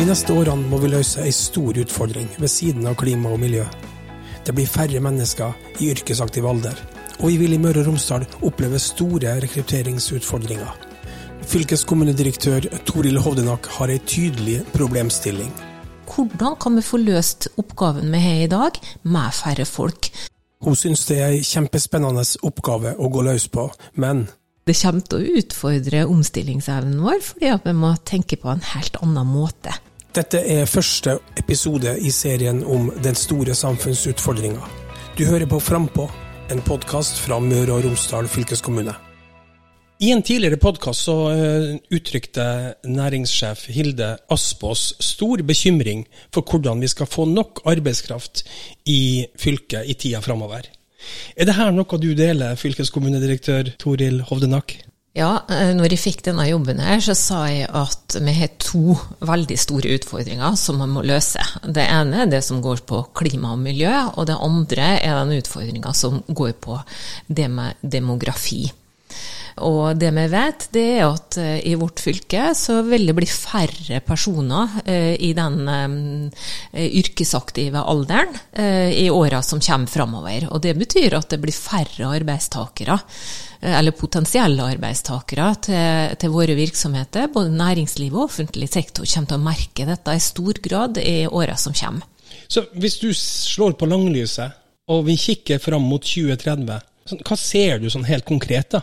De neste årene må vi løse ei stor utfordring ved siden av klima og miljø. Det blir færre mennesker i yrkesaktiv alder, og vi vil i Møre og Romsdal oppleve store rekrutteringsutfordringer. Fylkeskommunedirektør Toril Hovdenak har ei tydelig problemstilling. Hvordan kan vi få løst oppgaven vi har i dag, med færre folk? Hun syns det er ei kjempespennende oppgave å gå løs på, men det kommer til å utfordre omstillingsevnen vår, fordi vi må tenke på en helt annen måte. Dette er første episode i serien om den store samfunnsutfordringa. Du hører på Frampå, en podkast fra Møre og Romsdal fylkeskommune. I en tidligere podkast så uh, uttrykte næringssjef Hilde Aspås stor bekymring for hvordan vi skal få nok arbeidskraft i fylket i tida framover. Er det her noe du deler, fylkeskommunedirektør Toril Hovdenak? Ja, eh, når jeg fikk denne jobben her, så sa jeg at vi har to veldig store utfordringer som vi må løse. Det ene er det som går på klima og miljø, og det andre er den utfordringa som går på det med demografi. Og det vi vet, det er at eh, i vårt fylke så vil det bli færre personer eh, i den yrkesaktive alderen i åra som kommer framover. Og det betyr at det blir færre arbeidstakere, eller potensielle arbeidstakere, til, til våre virksomheter. Både næringsliv og offentlig sektor kommer til å merke dette i stor grad i åra som kommer. Så hvis du slår på langlyset, og vi kikker fram mot 2030, hva ser du sånn helt konkret, da?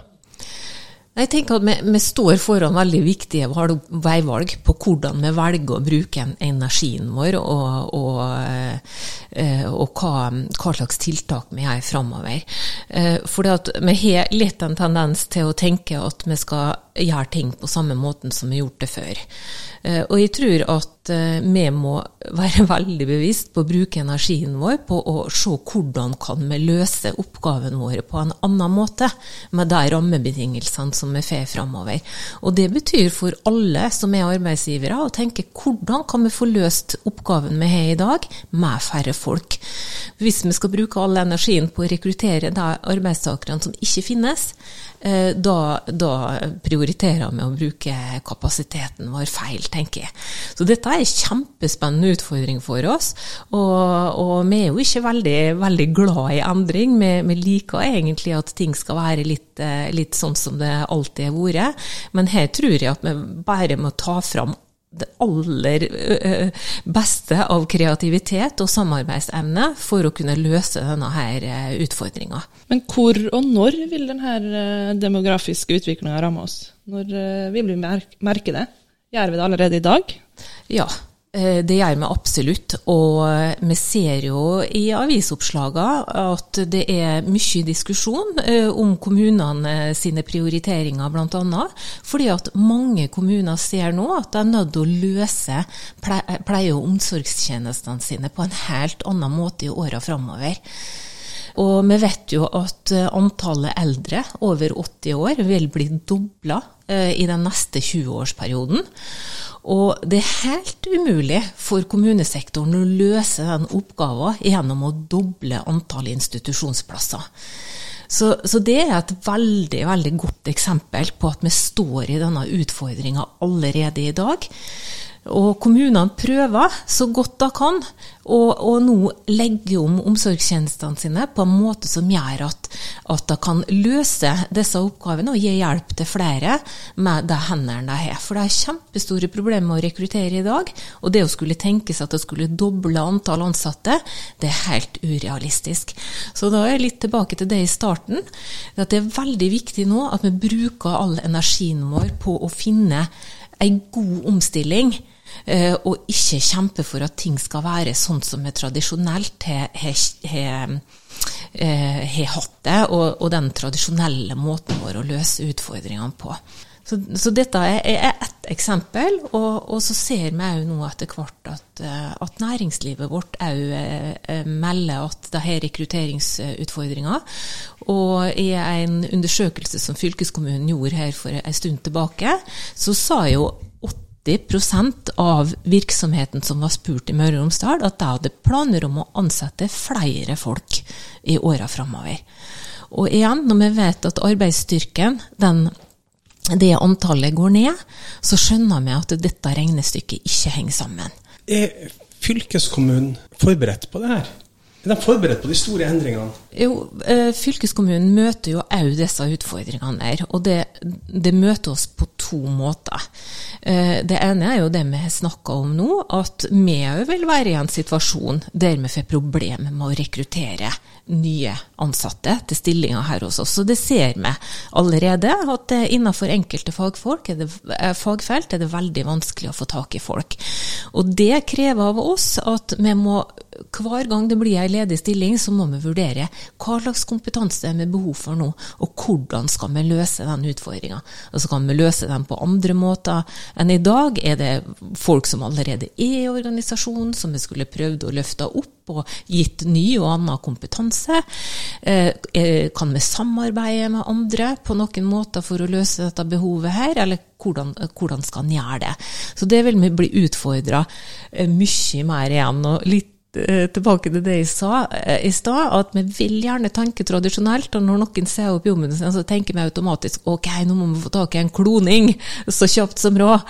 Jeg tenker at vi, står foran veldig viktige veivalg på hvordan vi velger å bruke energien vår, og, og, eh, og hva, hva, slags tiltak vi har framover. Eh, for vi har litt en tendens til å tenke at vi skal gjøre ting på samme måten som vi har gjort det før. Eh, og jeg tror at eh, vi må være veldig bevisst på å bruke energien vår på å se hvordan kan vi løse oppgavene våre på en annen måte, med de rammebetingelsene som vi får framover. Og det betyr for alle som er arbeidsgivere, å tenke hvordan kan vi få løst oppgaven vi har i dag, med færre folk. Hvis vi skal bruke all energien på å rekruttere de arbeidstakerne som ikke finnes, da, da, prioriterer vi å bruke kapasiteten vår feil, tenker jeg. Så dette er en kjempespennende utfordring for oss. Og, og vi er jo ikke veldig, veldig glad i endring. Vi, vi, liker egentlig at ting skal være litt, eh, litt sånn som det alltid har vært. Men her tror jeg at vi bare må ta fram det aller beste av kreativitet og samarbeidsevne for å kunne løse denne her utfordringa. Men hvor og når vil denne demografiske utviklinga ramme oss? Når vil vi merke det? Gjør vi det allerede i dag? Ja, Eh, det gjør vi absolutt, og vi ser jo i avisoppslagene at det er mye diskusjon eh, om kommunene sine prioriteringer, bl.a. Fordi at mange kommuner ser nå at de er nødt til å løse pleie- og omsorgstjenestene sine på en helt annen måte i åra framover. Og vi vet jo at eh, antallet eldre over 80 år vil bli dobla i den neste 20-årsperioden. Og det er helt umulig for kommunesektoren å løse den oppgaven gjennom å doble antall institusjonsplasser. Så, så, det er et veldig veldig godt eksempel på at vi står i denne utfordringa allerede i dag. Og kommunene prøver så godt de kan å nå legge om omsorgstjenestene sine på en måte som gjør at, at de kan løse disse oppgavene og gi hjelp til flere med de hendene de har. For det er kjempestore problemer med å rekruttere i dag. Og det å skulle tenke seg at det skulle doble antall ansatte, det er helt urealistisk. Så da er jeg litt tilbake til det i starten. At det er veldig viktig nå at vi bruker all energien vår på å finne en god omstilling og ikke kjempe for at ting skal være sånn som vi tradisjonelt har eh, hatt det, og, og, den tradisjonelle måten vår å løse utfordringene på. Så, så dette er, er ett eksempel, og, og, så ser vi òg nå etter hvert at, eh, at næringslivet vårt òg melder at det har rekrutteringsutfordringer. Og i en undersøkelse som fylkeskommunen gjorde her for en stund tilbake, så sa jo 80% av virksomheten som var spurt i Møre og Romsdal, at de hadde planer om å ansette flere folk i åra framover. Og igjen, når vi vet at arbeidsstyrken den det antallet går ned, så skjønner vi at dette regnestykket ikke henger sammen. Er fylkeskommunen forberedt på det her? Er de forberedt på de store endringene? Jo, eh, Fylkeskommunen møter jo òg disse utfordringene. der, Og det, det, møter oss på to måter. Eh, det ene er jo det vi har snakka om nå, at vi òg vil være i en situasjon der vi får problemer med å rekruttere nye ansatte til stillinger her hos oss. Så det ser vi allerede, at innenfor enkelte fagfolk er det, eh, fagfelt er det veldig vanskelig å få tak i folk. Og det krever av oss at vi må hver gang det blir ei ledig stilling, så må vi vurdere hva slags kompetanse er vi behov for nå, og hvordan skal vi løse den utfordringa. Så kan vi løse den på andre måter enn i dag. Er det folk som allerede er i organisasjonen, som vi skulle prøvd å løfte opp? og gitt ny og annen kompetanse? Eh, eh, kan vi samarbeide med andre på noen måter for å løse dette behovet her, eller hvordan, hvordan skal en gjøre det? Så det vil vi bli utfordra eh, mye mer igjen. og litt tilbake til det jeg sa eh, i stad, at vi vil gjerne tenke tradisjonelt. Og når noen ser opp jobben sin, så tenker vi automatisk ok, nå må vi få tak i en kloning så kjapt som råd.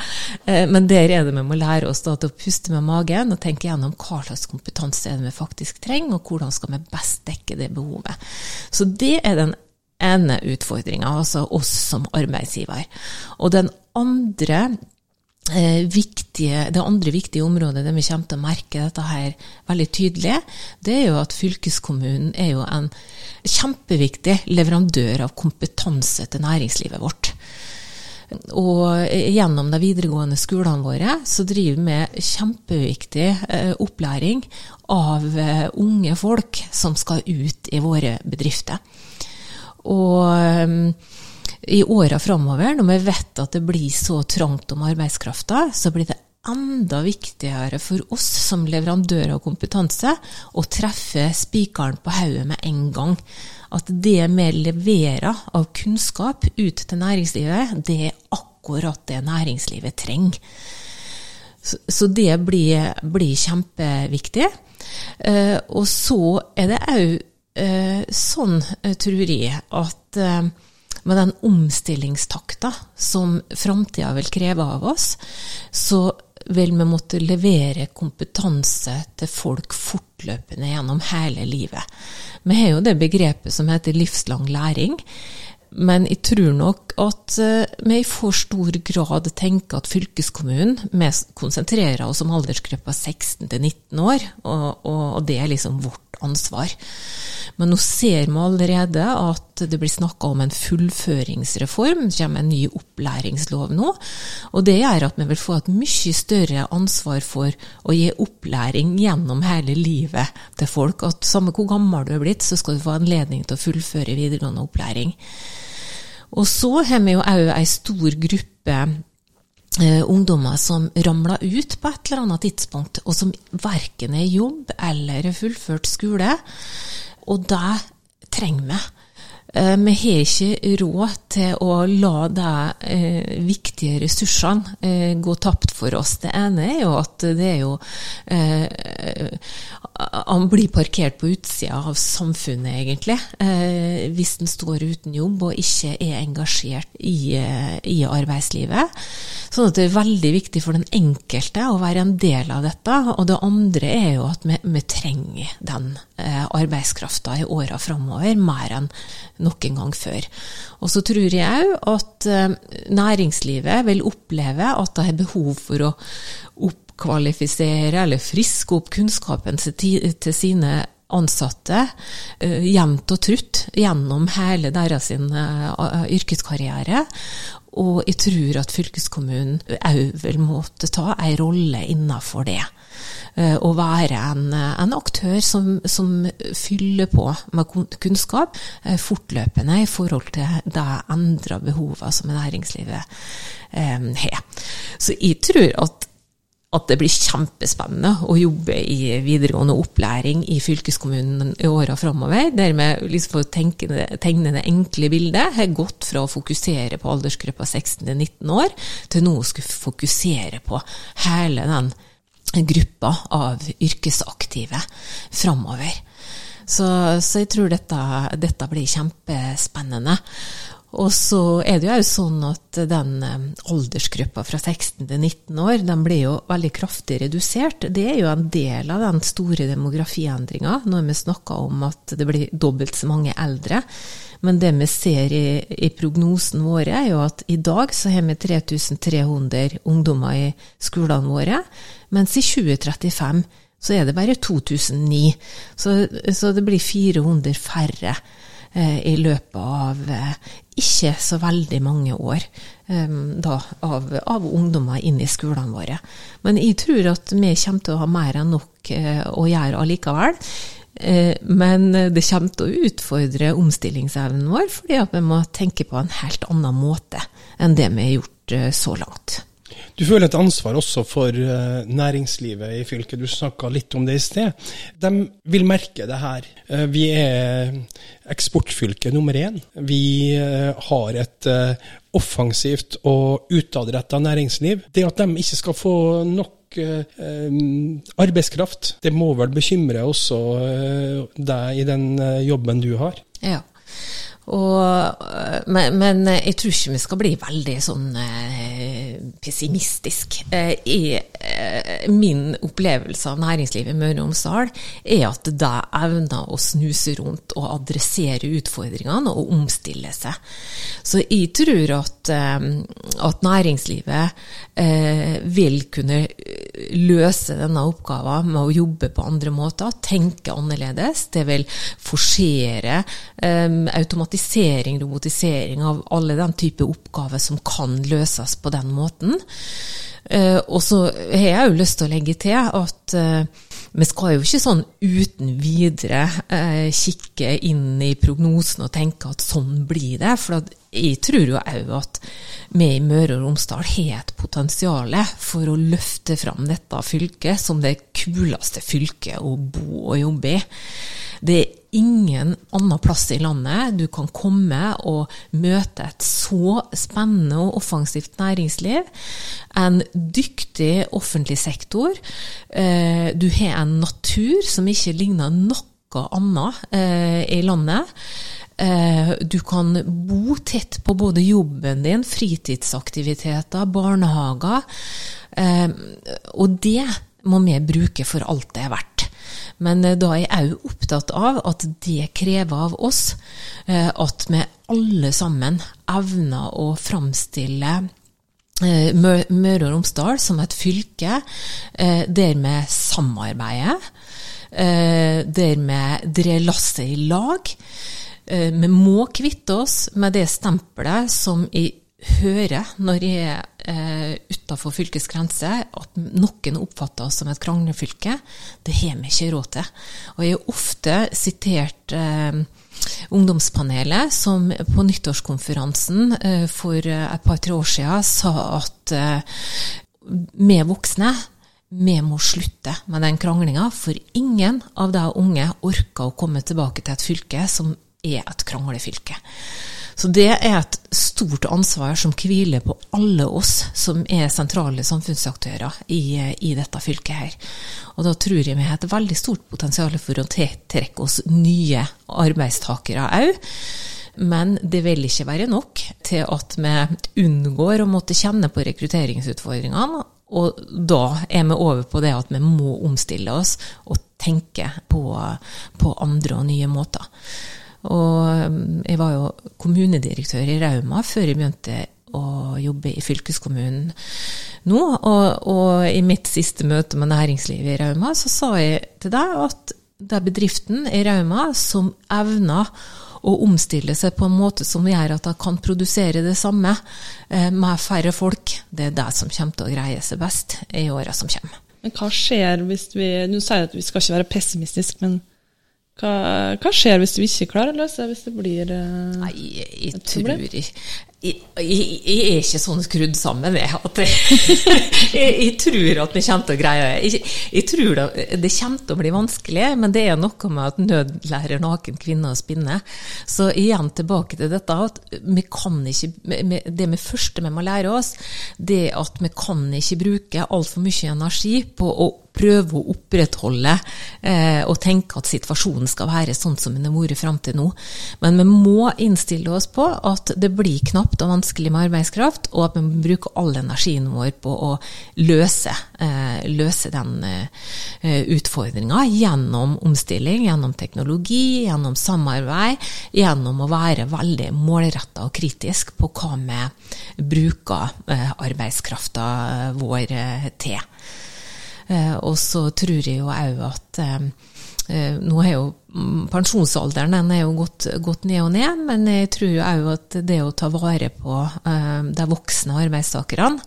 Eh, men der er det vi må lære oss da, til å puste med magen og tenke gjennom hva slags kompetanse er det vi faktisk trenger, og hvordan skal vi best dekke det behovet. Så det er den ene utfordringa, altså oss som arbeidsgiver. Og den andre Eh, viktige, det andre viktige området der vi kommer til å merke dette her veldig tydelig, det er jo at fylkeskommunen er jo en kjempeviktig leverandør av kompetanse til næringslivet vårt. Og gjennom de videregående skolene våre så driver vi kjempeviktig eh, opplæring av eh, unge folk som skal ut i våre bedrifter. Og i åra framover, når vi vet at det blir så trangt om arbeidskrafta, så blir det enda viktigere for oss som leverandører av kompetanse å treffe spikeren på hodet med en gang. At det vi leverer av kunnskap ut til næringslivet, det er akkurat det næringslivet trenger. Så det blir, blir kjempeviktig. Eh, og så er det òg eh, sånn, eh, tror jeg, at med den omstillingstakta som framtida vil kreve av oss, så vil vi måtte levere kompetanse til folk fortløpende gjennom hele livet. Vi har jo det begrepet som heter livslang læring. Men jeg tror nok at eh, vi i for stor grad tenker at fylkeskommunen Vi konsentrerer oss om aldersgruppa 16 til 19 år, og, og, det er liksom vårt ansvar. Men nå ser vi allerede at det blir snakka om en fullføringsreform. Det kommer en ny opplæringslov nå. Og det gjør at vi vil få et mye større ansvar for å gi opplæring gjennom hele livet til folk. At samme hvor gammel du er blitt, så skal du få anledning til å fullføre videregående opplæring. Og så har vi jo òg ei stor gruppe ungdommer som ramla ut på et eller annet tidspunkt, og som verken er i jobb eller har fullført skole. Og det trenger vi. Eh, vi har ikke råd til å la de eh, viktige ressursene eh, gå tapt for oss. Det ene er jo at det er jo Han blir parkert på utsida av samfunnet, egentlig. Hvis en står uten jobb og ikke er engasjert i, i, arbeidslivet. Sånn at det er veldig viktig for den enkelte å være en del av dette. Og det andre er jo at vi, vi trenger den arbeidskrafta i åra framover mer enn noen gang før. Og så tror jeg òg at eh, næringslivet vil oppleve at det er behov for å oppkvalifisere eller friske opp kunnskapen til sine ansatte uh, jevnt og trutt gjennom hele deres uh, yrkeskarriere. Og jeg tror at fylkeskommunen òg vil måtte ta en rolle innenfor det. Eh, å være en, en aktør som, som, fyller på med kunnskap eh, fortløpende i forhold til de endra behovene som næringslivet eh, har. Så jeg tror at at det blir kjempespennende å jobbe i videregående opplæring i fylkeskommunen i åra framover. Der vi liksom får tegne, tegne det enkle bildet. Har gått fra å fokusere på aldersgruppa 16-19 år, til nå å skulle fokusere på hele den gruppa av yrkesaktive framover. Så, så, jeg tror dette, dette, blir kjempespennende. Og så er det jo sånn at den eh, aldersgruppa fra 16 til 19 år, den blir jo veldig kraftig redusert. Det er jo en del av den store demografiendringa, når vi snakker om at det blir dobbelt så mange eldre. Men det vi ser i, i prognosen våre, er jo at i dag så har vi 3300 ungdommer i skolene våre, mens i 2035 så er det bare 2009. Så, så det blir 400 færre Eh, i løpet av eh, ikke så veldig mange år eh, da, av, av, ungdommer inn i skolene våre. Men jeg tror at vi kommer til å ha mer enn nok å gjøre allikevel. Men det kommer til å utfordre omstillingsevnen vår, fordi vi må tenke på en helt annen måte enn det vi har gjort så langt. Du føler et ansvar også for uh, næringslivet i fylket. Du snakka litt om det i sted. De vil merke det her. Vi er eksportfylke nummer én. Vi har et offensivt og utadretta næringsliv. Det at de ikke skal få nok arbeidskraft, det må vel bekymre også deg i den jobben du har? Ja. Og, men, men, jeg tror ikke vi skal bli veldig sånn eh, pessimistisk. Eh, jeg, eh, min opplevelse av næringslivet i Møre og Romsdal er at det evner å snuse rundt og adressere utfordringene og omstille seg. Så jeg tror at, eh, at næringslivet eh, vil kunne løse denne oppgaven med å jobbe på andre måter, tenke annerledes. Det vil forsere, eh, automatisere automatisering, robotisering av alle den type oppgaver som kan løses på den måten. Uh, og så har jeg jo lyst til å legge til at uh, vi skal jo ikke sånn uten videre uh, kikke inn i prognosen og tenke at sånn blir det. For jeg tror jo òg at vi i Møre og Romsdal har et potensial for å løfte fram dette fylket som det kuleste fylket å bo og jobbe i. Det er ingen annen plass i landet du kan komme og møte et så spennende og offensivt næringsliv. En dyktig offentlig sektor. Eh, du har en natur som ikke ligner noe annet eh, i landet. Eh, du kan bo tett på både jobben din, fritidsaktiviteter, barnehager. Og det må vi bruke for alt det er verdt. Men eh, da er jeg òg opptatt av at det krever av oss eh, at vi alle sammen evner å framstille eh, Møre og Romsdal som et fylke der vi samarbeider, der vi drar lasset i lag. Vi må kvitte oss med det stempelet som jeg hører når jeg er eh, utafor fylkets grense, at noen oppfatter oss som et kranglefylke. Det har vi ikke råd til. Og jeg har ofte sitert eh, ungdomspanelet som på nyttårskonferansen eh, for et par-tre år siden sa at eh, vi voksne vi må slutte med den kranglinga, for ingen av de unge orker å komme tilbake til et fylke som er et kranglefylke. Så det er et stort ansvar som hviler på alle oss som er sentrale samfunnsaktører i, i dette fylket her. Og da tror jeg vi har et veldig stort potensial for å tiltrekke oss nye arbeidstakere òg. Men det vil ikke være nok til at vi unngår å måtte kjenne på rekrutteringsutfordringene. Og da er vi over på det at vi må omstille oss og tenke på, på andre og nye måter. Og um, jeg var jo kommunedirektør i Rauma før jeg begynte å jobbe i fylkeskommunen nå. Og, og, i mitt siste møte med næringslivet i Rauma, så sa jeg til deg at det er bedriften i Rauma som evner å omstille seg på en måte som gjør at de kan produsere det samme eh, med færre folk. Det er det som kommer til å greie seg best i åra som kommer. Men hva skjer hvis vi Du sier at vi skal ikke være pessimistiske, men hva, hva, skjer hvis du ikke klarer å løse det, hvis det blir uh, Nei, jeg, jeg tror jeg, jeg, jeg, er ikke sånn skrudd sammen, jeg. At jeg, tror at vi kommer til å greie det. Jeg, tror det, det kommer til å bli vanskelig, men det er noe med at nød lærer naken kvinne å spinne. Så igjen tilbake til dette at vi kan ikke Det med første vi må lære oss, det er at vi kan ikke bruke altfor mye energi på å prøve å opprettholde eh, og tenke at situasjonen skal være sånn som den har vært fram til nå. Men vi må innstille oss på at det blir knapt og vanskelig med arbeidskraft, og at vi må bruke all energien vår på å løse, eh, løse den eh, utfordringa gjennom omstilling, gjennom teknologi, gjennom samarbeid, gjennom å være veldig målretta og kritisk på hva vi bruker eh, arbeidskrafta vår eh, til. Eh, og så tror jeg jo òg at eh, eh, nå er jo mm, pensjonsalderen den er jo gått, gått ned og ned, men jeg tror òg at det å ta vare på de voksne arbeidstakerne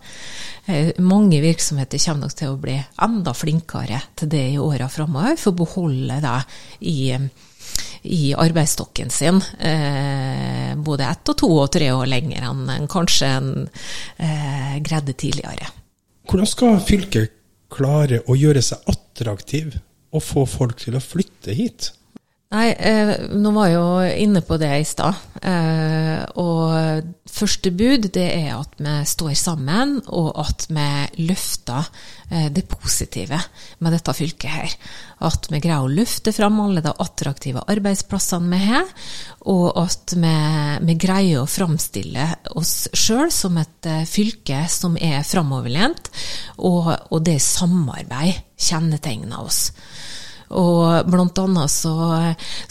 Mange virksomheter kommer nok til å bli enda flinkere til det i åra framover, for å beholde det i, i arbeidsstokken sin både ett og to og tre år lenger enn kanskje en greide tidligere. Hvordan skal fylket klare å gjøre seg attraktiv og få folk til å flytte hit? Nei, eh, nå var jeg jo inne på det i stad. Eh, og første bud det er at vi står sammen, og at vi løfter eh, det positive med dette fylket her. At vi greier å løfte fram alle de attraktive arbeidsplassene vi har, og at vi, vi greier å framstille oss sjøl som et eh, fylke som er framoverlent, og, og det samarbeid kjennetegner oss. Og blant annet så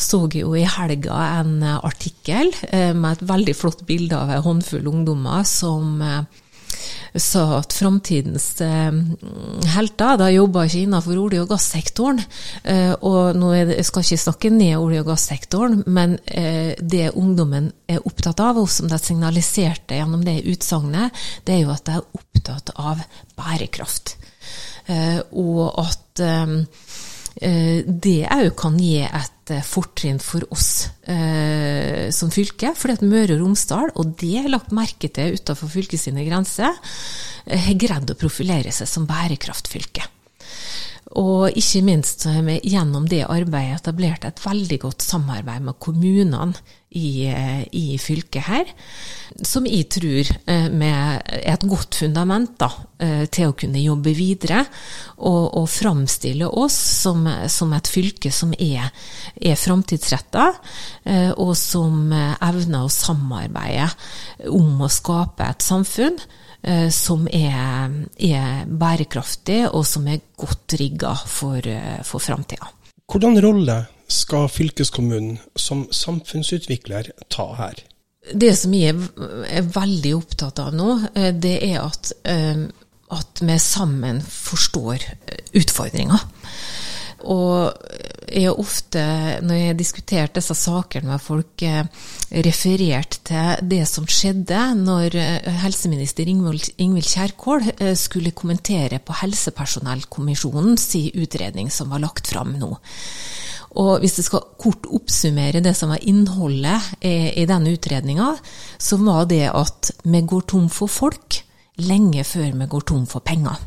så jeg jo i helga en artikkel eh, med et veldig flott bilde av en håndfull ungdommer som eh, sa at framtidens eh, helter da jobber ikke innenfor olje- og gassektoren. Og nå skal jeg ikke snakke ned olje- og gassektoren, men det ungdommen er opptatt av, og som de signaliserte gjennom det utsagnet, det er jo at de er opptatt av bærekraft. Og at Eh, det òg kan gi et eh, fortrinn for oss eh, som fylke. at Møre og Romsdal, og det er lagt merke til utenfor fylkets grenser, eh, har greid å profilere seg som bærekraftfylke. Og ikke minst så har vi gjennom det arbeidet etablert et veldig godt samarbeid med kommunene i, eh, i fylket her, som jeg tror eh, er et godt fundament da, eh, til å kunne jobbe videre og, og framstille oss som, som, et fylke som er, er framtidsretta, og som evner å samarbeide om å skape et samfunn Eh, som er, er, bærekraftig, og som er godt rigga for, eh, for framtida. Hvordan rolle skal fylkeskommunen som samfunnsutvikler ta her? Det som jeg er veldig opptatt av nå, eh, det er at, at vi sammen forstår utfordringa. Og har ofte, når jeg har diskutert disse sakene med folk, eh, referert til det som skjedde når eh, helseminister Ingvild Kjerkol eh, skulle kommentere på Helsepersonellkommisjonens utredning som var lagt fram nå. Og hvis jeg skal kort oppsummere det som var innholdet i denne utredninga, så var det at vi går tom for folk lenge før vi går tom for penger.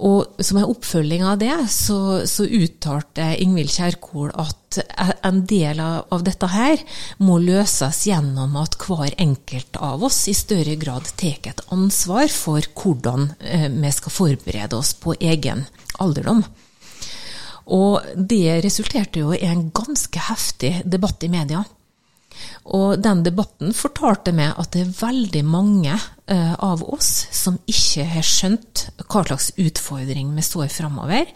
Og som en oppfølging av det, så, så uttalte Ingvild Kjerkol at en del av, dette her må løses gjennom at hver enkelt av oss i større grad tar et ansvar for hvordan eh, vi skal forberede oss på egen alderdom. Og det resulterte jo i en ganske heftig debatt i media. Og den debatten fortalte meg at det er veldig mange uh, av oss som ikke har skjønt hva slags utfordring vi står framover,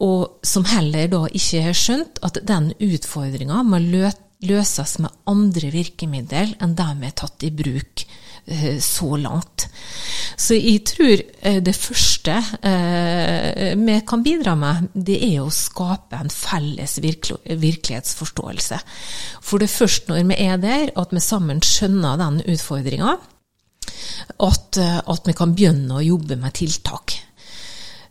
og som heller da ikke har skjønt at den utfordringa må løses med andre virkemidler enn de vi har tatt i bruk uh, så langt. Så jeg tror eh, det første eh, vi kan bidra med, det er å skape en felles virkelighetsforståelse. For det er først når vi er der, at vi sammen skjønner den utfordringa, at, eh, at vi kan begynne å jobbe med tiltak.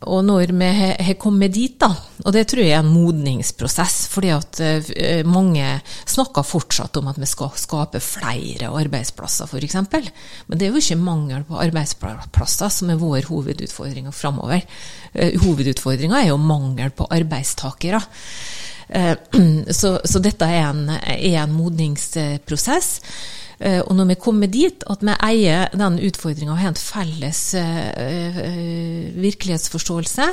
Og når vi har kommet dit, da, og det tror jeg er en modningsprosess, fordi at eh, mange snakker fortsatt om at vi skal skape flere arbeidsplasser, f.eks. Men det er jo ikke mangel på arbeidsplasser som er vår hovedutfordring framover. Eh, hovedutfordringa er jo mangel på arbeidstakere. Eh, så, så dette er en, er en modningsprosess. Eh, og når vi kommer dit at vi eier den utfordringa og har en felles uh, virkelighetsforståelse,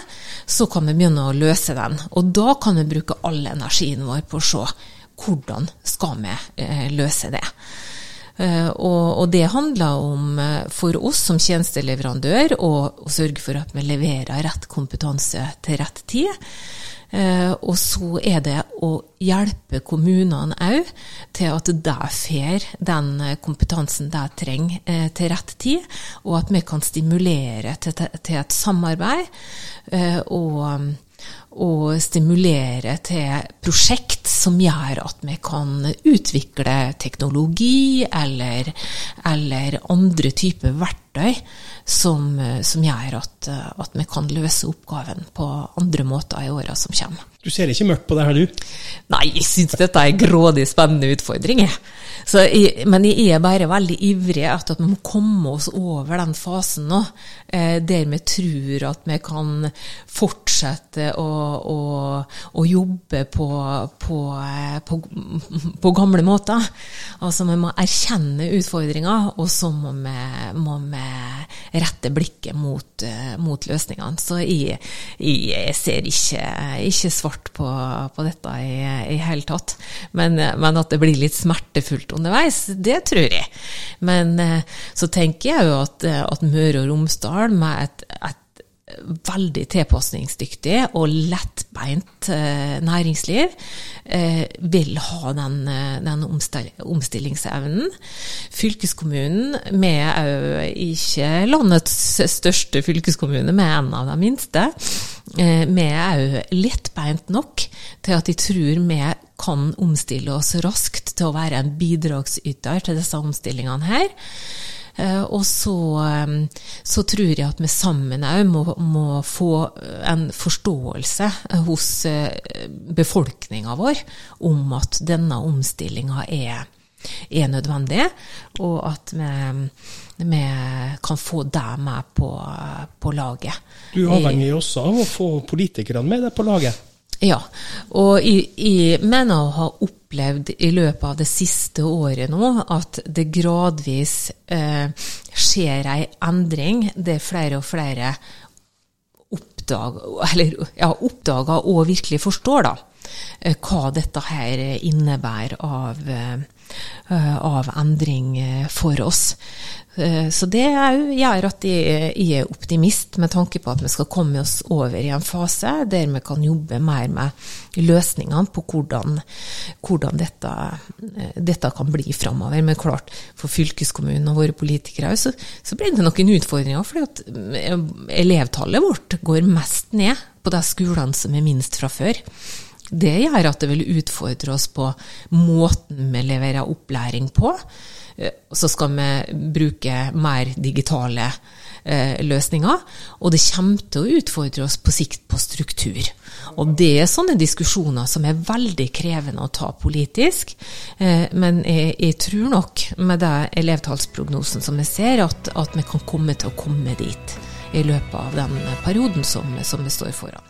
så kan vi begynne å løse den. Og da kan vi bruke all energien vår på å se hvordan skal vi løse det. Og, det handler om for oss som tjenesteleverandør å sørge for at vi leverer rett kompetanse til rett tid. Eh, og så er det å hjelpe kommunene òg til at de får den kompetansen de trenger eh, til rett tid, og at vi kan stimulere til, til et samarbeid. Eh, og og stimulere til prosjekt som gjør at vi kan utvikle teknologi eller, eller andre typer verktøy som, som gjør at, at, vi kan løse oppgaven på andre måter i åra som kommer. Du ser ikke mørkt på det her, du? Nei, jeg syns dette er grådig spennende utfordringer. Jeg, men jeg er bare veldig ivrig etter at vi må komme oss over den fasen nå, eh, der vi tror at vi kan fortsette å, å, å jobbe på, på, på, på, gamle måter. Altså vi må erkjenne utfordringer, og så må vi, må vi rette blikket mot, mot løsningene. Så jeg, jeg ser ikke, ikke svart på dette i, det hele tatt. Men, men, at det blir litt smertefullt underveis, det tror jeg. Men eh, så tenker jeg jo at, at Møre og Romsdal med et, et veldig tilpasningsdyktig og lettbeint eh, næringsliv eh, vil ha den, eh, den omstillingsevnen. Fylkeskommunen, vi er jo ikke landets største fylkeskommune, er en av de minste. Vi er jo lettbeint nok til at de tror vi kan omstille oss raskt til å være en bidragsyter til disse omstillingene her. Eh, og så, eh, så, tror jeg at vi sammen òg må, må, få en forståelse hos eh, befolkninga vår om at denne omstillinga er, er nødvendig, og at vi, vi kan få deg med på, på laget. Du er avhengig også av å få politikerne med deg på laget? Ja, og jeg, jeg, mener å ha opplevd i løpet av det siste året nå at det gradvis eh, skjer ei endring. Det er flere og flere oppdager, ja, oppdager og virkelig forstår da, eh, hva dette her innebærer av, eh, av endring eh, for oss. Eh, så det gjør at jeg er optimist med tanke på at vi skal komme oss over i en fase der vi kan jobbe mer med løsningene på hvordan, hvordan dette, eh, dette, kan bli framover. Men klart, for fylkeskommunen og våre politikere så, så blir det noen utfordringer. fordi eh, elevtallet vårt går mest ned på de skolene som er minst fra før. Det gjør at det vil utfordre oss på måten vi leverer opplæring på. Eh, så skal vi bruke mer digitale eh, løsninger. Og det kommer til å utfordre oss på sikt på struktur. Og det er sånne diskusjoner som er veldig krevende å ta politisk. Eh, men jeg, jeg tror nok med den elevtallsprognosen som vi ser, at, at, vi kan komme til å komme dit i løpet av den perioden som, som vi står foran.